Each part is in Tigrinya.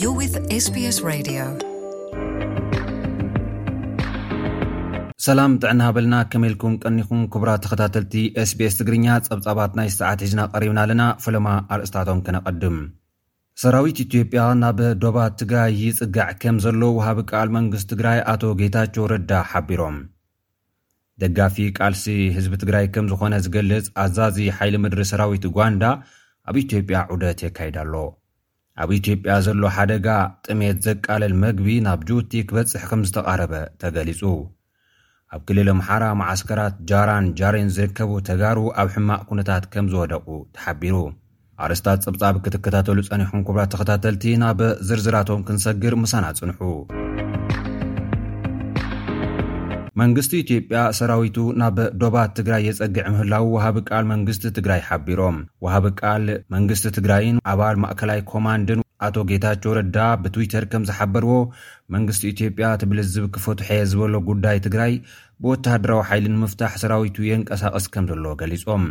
You're with SBS Radio. ሰላም ጥዕና ሃበልና ከመይ ኢልኩም ቀኒኹም ክቡራት ተኸታተልቲ ስቤስ ትግርኛ ጸብጻባት ናይ ሰዓት ሒዝና ቀሪብና ኣለና ፈለማ ኣርእስታቶም ከነቐድም ሰራዊት ኢትዮጵያ ናብ ዶባት ትግራይ ይጽጋዕ ከም ዘሎ ውሃቢ ከኣል መንግስቲ ትግራይ ኣቶ ጌታቸው ረዳ ሓቢሮም ደጋፊ ቃልሲ ህዝቢ ትግራይ ከም ዝኾነ ዝገልፅ ኣዛዚ ሓይሊ ምድሪ ሰራዊት ኡጋንዳ ኣብ ኢትዮጵያ ዑደት የካይድ ኣሎ። ኣብ ኢትዮጵያ ዘሎ ሓደጋ ጥሜት ዘቃልል መግቢ ናብ ጁቡቲ ክበፅሕ ከም ዝተቓረበ ተገሊፁ። ኣብ ክልል ኣምሓራ መዓስከራት ጃራን ጃሬን ዝርከቡ ተጋሩ ኣብ ሕማቕ ኩነታት ከም ዝወደቑ ተሓቢሩ። ኣርስታት ጸብጻብ ክትከታተሉ ጸኒሑም ክብራት ተኸታተልቲ ናብ ዝርዝራቶም ክንሰግር ምሳና ጽንሑ መንግስቲ ኢትዮጵያ ሰራዊቱ ናብ ዶባት ትግራይ የጸግዕ ምህላው ውሃቢ ቃል መንግስቲ ትግራይ ሓቢሮም ውሃቢ ቃል መንግስቲ ትግራይን ኣባል ማእከላይ ኮማንድን ኣቶ ጌታቸው ረዳ ብትዊተር ከም ዝሓበርዎ መንግስቲ ኢትዮጵያ እቲ ብልዝብ ክፈትሐየ ዝበሎ ጉዳይ ትግራይ ብወተሃደራዊ ሓይሊ ንምፍታሕ ሰራዊቱ የንቀሳቐስ ከም ዘለዎ ገሊጾም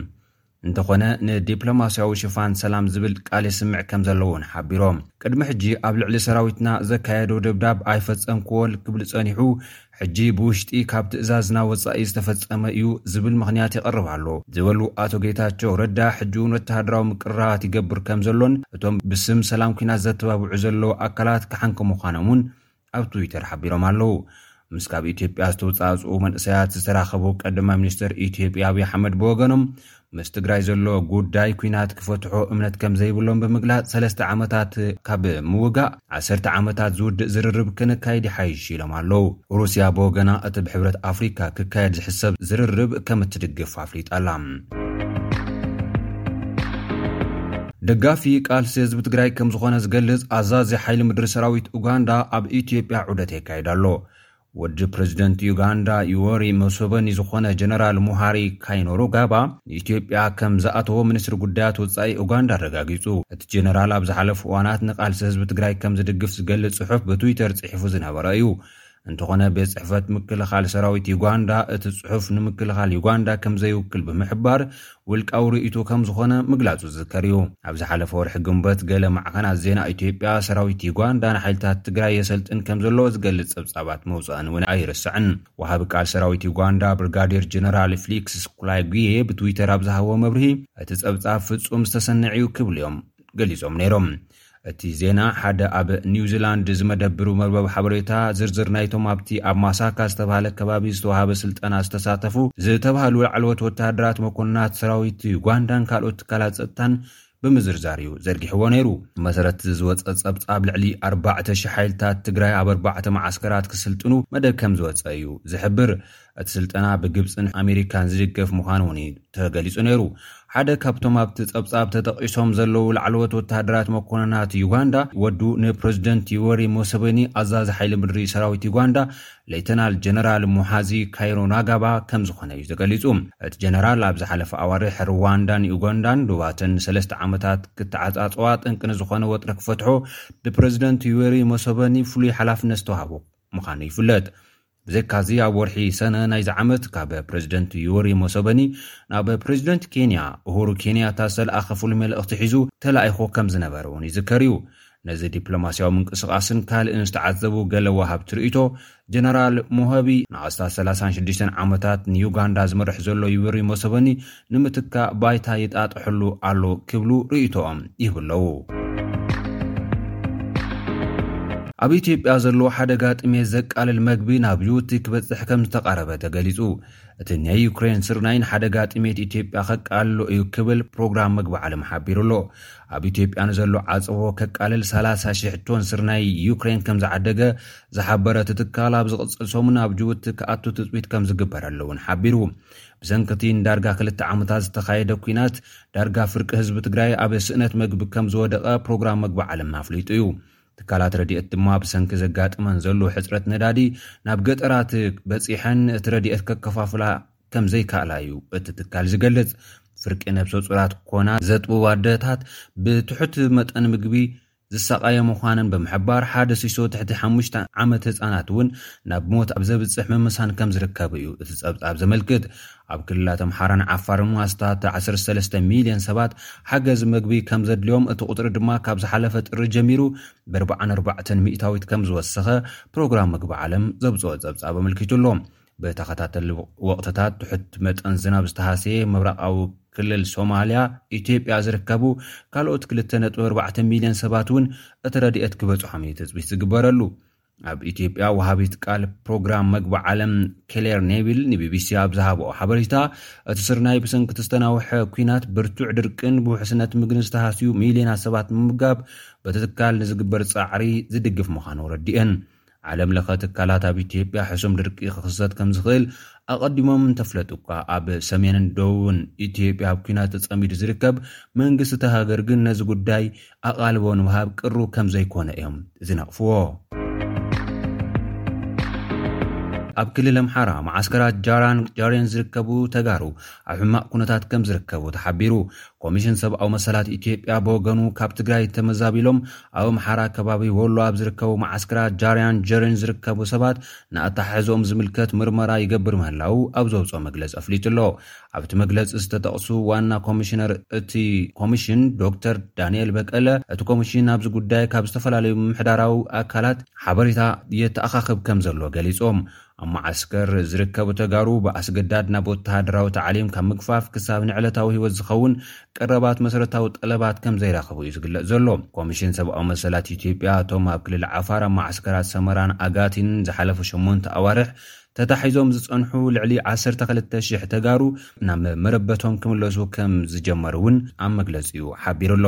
እንተኾነ ንዲፕሎማስያዊ ሽፋን ሰላም ዝብል ቃል የስምዕ ከም ዘለዎ እውን ሓቢሮም ቅድሚ ሕጂ ኣብ ልዕሊ ሰራዊትና ዘካየዶ ደብዳብ ኣይፈጸምክዎል ክብል ጸኒሑ ሕጂ ብውሽጢ ካብ ትእዛዝና ወጻኢ ዝተፈጸመ እዩ ዝብል ምኽንያት የቕርብ ኣሎ ዝበሉ ኣቶ ጌታቸው ረዳ ሕጂ እውን ወተሃደራዊ ምቅርራባት ይገብር ከም ዘሎን እቶም ብስም ሰላም ኩናት ዘተባብዑ ዘለዉ ኣካላት ክሓንኩ ምዃኖም እውን ኣብ ትዊተር ሓቢሮም ኣለው። ምስ ካብ ኢትዮጵያ ዝተውፃእፅኡ መንእሰያት ዝተራኸቡ ቀዳማይ ሚኒስትር ኢትዮጵያ ኣብዪ ኣሕመድ ብወገኖም ምስ ትግራይ ዘሎ ጉዳይ ኩናት ክፈትሖ እምነት ከም ዘይብሎም ብምግላፅ ሰለስተ ዓመታት ካብ ምውጋእ ዓሰርተ ዓመታት ዝውድእ ዝርርብ ክንካይድ ይሓይሽ ኢሎም ኣለው። ሩስያ ብወገና እቲ ብሕብረት ኣፍሪካ ክካየድ ዝሕሰብ ዝርርብ ከም እትድግፍ ኣፍሊጣ ኣላ። ደጋፊ ቃልሲ ህዝቢ ትግራይ ከም ዝኾነ ዝገልጽ ኣዛዚ ሓይሊ ምድሪ ሰራዊት ኡጋንዳ ኣብ ኢትዮጵያ ዑደት የካይድ ኣሎ። ወዲ ፕረዚደንት ዩጋንዳ ዩወሪ መሶበኒ ዝኾነ ጀነራል ሙሃሪ ካይኖሩጋባ ንኢትዮጵያ ከም ዝኣተዎ ሚኒስትሪ ጉዳያት ወጻኢ ኡጋንዳ ኣረጋጊጹ። እቲ ጀነራል ኣብ ዝሓለፉ እዋናት ንቃልሲ ህዝቢ ትግራይ ከም ዝድግፍ ዝገልጽ ጽሑፍ ብትዊተር ጽሒፉ ዝነበረ እዩ። እንተኾነ ቤት ጽሕፈት ምክልኻል ሰራዊት ዩጋንዳ እቲ ጽሑፍ ንምክልኻል ዩጋንዳ ከም ዘይውክል ብምሕባር ውልቃዊ ርእይቶ ከም ዝኾነ ምግላጹ ዝዝከር እዩ። ኣብ ዝሓለፈ ወርሒ ግንቦት ገለ ማዕኸናት ዜና ኢትዮጵያ ሰራዊት ዩጋንዳ ንሓይልታት ትግራይ የሰልጥን ከም ዘሎ ዝገልጽ ጸብጻባት መውጽኣን እውን ኣይርሳዕን። ወሃቢ ቃል ሰራዊት ዩጋንዳ ብርጋዴር ጀነራል ፍሊክስ ኩላይጉየ ብትዊተር ኣብ ዝሃቦ መብርሂ እቲ ጸብጻብ ፍጹም ዝተሰነዐ እዩ ክብሉ እዮም ገሊጾም ነይሮም። እቲ ዜና ሓደ ኣብ ኒውዚላንድ ዝመደብሩ መርበብ ሓበሬታ ዝርዝር ናይቶም ኣብቲ ኣብ ማሳካ ዝተባሃለ ከባቢ ዝተዋሃበ ስልጠና ዝተሳተፉ ዝተባሃሉ ላዕለዎት ወተሃደራት መኮንናት ሰራዊት ዩጋንዳን ካልኦት ትካላት ጸጥታን ብምዝርዛር እዩ ዘርጊሕዎ ነይሩ። ብመሰረት ዝወፀ ፀብፃብ ልዕሊ ኣርባዕተ ሽሕ ሓይልታት ትግራይ ኣብ ኣርባዕተ መዓስከራት ክስልጥኑ መደብ ከምዝወፀ እዩ ዝሕብር። እቲ ስልጠና ብግብጽን ኣሜሪካን ዝድገፍ ምዃኑ'ውን እዩ ተገሊጹ ነይሩ። ሓደ ካብቶም ኣብቲ ጸብጻብ ተጠቒሶም ዘለዉ ላዕለዎት ወተሃደራት መኮነናት ዩጋንዳ ወዱ ንፕረዚደንት ዩወሪ ሞሰቨኒ ኣዛዚ ሓይሊ ምድሪ ሰራዊት ዩጋንዳ ሌተናል ጀነራል ሙሓዚ ካይሮናጋባ ከም ዝኾነ እዩ ተገሊጹ። እቲ ጀነራል ኣብ ዝሓለፈ ኣዋርሕ ሩዋንዳን ዩጋንዳን ዶባተን ንሰለስተ ዓመታት ክተዓጻጸዋ ጠንቂ ንዝኾነ ወጥሪ ክፈትሖ ብፕረዚደንት ዩወሪ ሞሰቨኒ ፍሉይ ሓላፍነት ዝተዋህቦ ምዃኑ ይፍለጥ። ብዘይካዚ ኣብ ወርሒ ሰነ ናይዚ ዓመት ካብ ፕረዚደንት ዩወሪ ሞሶበኒ ናብ ፕረዚደንት ኬንያ ኡሁሩ ኬንያታ ዝተልኣኸ ፍሉይ መልእኽቲ ሒዙ ተላኢኹ ከም ዝነበረ እውን ይዝከር እዩ። ነዚ ዲፕሎማስያዊ ምንቅስቓስን ካልእን ዝተዓዘቡ ገለ ወሃብቲ ርእይቶ፣ ጀነራል ሞሆቢ ንኣስታት ሰላሳን ሽዱሽተን ዓመታት ንዩጋንዳ ዝመርሕ ዘሎ ዩወሪ ሞሶበኒ ንምትካእ ባይታ ይጣጥሕሉ ኣሎ ክብሉ ርእይቶኦም ይህቡ ኣለዉ። ኣብ ኢትዮጵያ ዘሎ ሓደጋ ጥሜት ዘቃልል መግቢ ናብ ዩቲ ክበፅሕ ከም ዝተቓረበ ተገሊፁ። እቲ ናይ ዩክሬን ስርናይ ንሓደጋ ጥሜት ኢትዮጵያ ከቃልሎ እዩ ክብል ፕሮግራም መግቢ ዓለም ሓቢሩ ኣሎ። ኣብ ኢትዮጵያ ንዘሎ ዓፀቦ ከቃልል 30 ሽሕ ቶን ስርናይ ዩክሬን ከም ዝዓደገ ዝሓበረ እቲ ትካል ኣብ ዝቕፅል ሰሙን ኣብ ጅቡቲ ክኣቱ ትፅቢት ከም ዝግበረሉ እውን ሓቢሩ። ብሰንኪ እቲ ንዳርጋ ክልተ ዓመታት ዝተኻየደ ኲናት፣ ዳርጋ ፍርቂ ህዝቢ ትግራይ ኣብ ስእነት መግቢ ከም ዝወደቐ ፕሮግራም መግቢ ዓለም ኣፍሊጡ እዩ። ትካላት ረድኤት ድማ ብሰንኪ ዘጋጥመን ዘሎ ሕጽረት ነዳዲ ናብ ገጠራት በጺሐን እቲ ረድኤት ከከፋፍላ ከም ዘይከኣላ እዩ እቲ ትካል ዝገልጽ። ፍርቂ ነብሰ ጹራት ኮና ዘጥብዋ ኣደታት ብትሑት መጠን ምግቢ ዝሳቐያ ምዃነን ብምሕባር፣ ሓደ ሲሶ ትሕቲ ሓሙሽተ ዓመት ህጻናት እውን ናብ ሞት ኣብ ዘብጽሕ ምምሳን ከም ዝርከቡ እዩ እቲ ጸብጻብ ዘመልክት። ኣብ ክልላት ኣምሓራን ዓፋርን ዋስታተ ዓሰርተ ሰለስተ ሚልዮን ሰባት ሓገዝ መግቢ ከም ዘድልዮም፣ እቲ ቁጽሪ ድማ ካብ ዝሓለፈ ጥሪ ጀሚሩ ብርብዓን ኣርባዕተን ሚእታዊት ከም ዝወሰኸ ፕሮግራም መግቢ ዓለም ዘውጽኦ ጸብጻብ ኣመልኪቱ ኣሎ። ብተኸታተሊ ወቕትታት ትሑት መጠን ዝናብ ዝተሃሰየ ምብራቓዊ ክልል ሶማልያ ኢትዮጵያ ዝርከቡ ካልኦት 2.4 ሚልዮን ሰባት እውን እቲ ረድኤት ክበፅሖም እዩ ትፅቢት ዝግበረሉ። ኣብ ኢትዮጵያ ወሃቢት ቃል ፕሮግራም መግቢ ዓለም ክሌር ኔቪል ንቢቢሲ ኣብ ዝሃበኦ ሓበሬታ እቲ ስርናይ ብሰንኪ እቲ ዝተናውሐ ኩናት ብርቱዕ ድርቅን ብውሕስነት ምግን ዝተሃስዩ ሚልዮናት ሰባት ምምጋብ በቲ ትካል ንዝግበር ፃዕሪ ዝድግፍ ምዃኑ ረዲኤን። ዓለም ለኸ ትካላት ኣብ ኢትዮጵያ ሕሱም ድርቂ ክኽሰት ከምዝኽእል ኣቐዲሞም እንተፍለጡ'ኳ፣ ኣብ ሰሜንን ደቡብን ኢትዮጵያ ኣብ ኲናት ተጸሚዱ ዝርከብ መንግስቲ እታ ሃገር ግን ነዚ ጉዳይ ኣቓልቦ ንምሃብ ቅሩብ ከምዘይኮነ እዮም ዝነቕፍዎ። ኣብ ክልል ኣምሓራ መዓስከራት ጃራን ጃሬን ዝርከቡ ተጋሩ ኣብ ሕማቕ ኩነታት ከምዝርከቡ ተሓቢሩ። ኮሚሽን ሰብኣዊ መሰላት ኢትዮጵያ ብወገኑ ካብ ትግራይ ተመዛቢሎም ኣብ ኣምሓራ ከባቢ ወሎ ኣብ ዝርከቡ መዓስከራት ጃርያን ጀሬን ዝርከቡ ሰባት ንኣተሓሕዝኦም ዝምልከት ምርመራ ይገብር ምህላው ኣብ ዘውፅኦ መግለፂ ኣፍሊጡ ኣሎ። ኣብቲ መግለፂ ዝተጠቕሱ ዋና ኮሚሽነር እቲ ኮሚሽን ዶክተር ዳንኤል በቀለ እቲ ኮሚሽን ኣብዚ ጉዳይ ካብ ዝተፈላለዩ ምምሕዳራዊ ኣካላት ሓበሬታ የተኣኻኽብ ከምዘሎ ገሊፆም። ኣብ መዓስከር ዝርከቡ ተጋሩ ብኣስገዳድ ናብ ወተሃደራዊ ታዕሊም ካብ ምግፋፍ ክሳብ ንዕለታዊ ህይወት ዝኸውን ቀረባት መሰረታዊ ጠለባት ከም ዘይረኸቡ እዩ ዝግለጽ ዘሎ። ኮሚሽን ሰብኣዊ መሰላት ኢትዮጵያ እቶም ኣብ ክልል ዓፋር ኣብ መዓስከራት ሰመራን ኣጋቲንን ዝሓለፉ ሸሞንተ ኣዋርሕ ተታሒዞም ዝጸንሑ ልዕሊ ዓሰርተ ክልተ ሽሕ ተጋሩ ናብ መረበቶም ክምለሱ ከም ዝጀመሩ እውን ኣብ መግለጺኡ ሓቢሩ ኣሎ።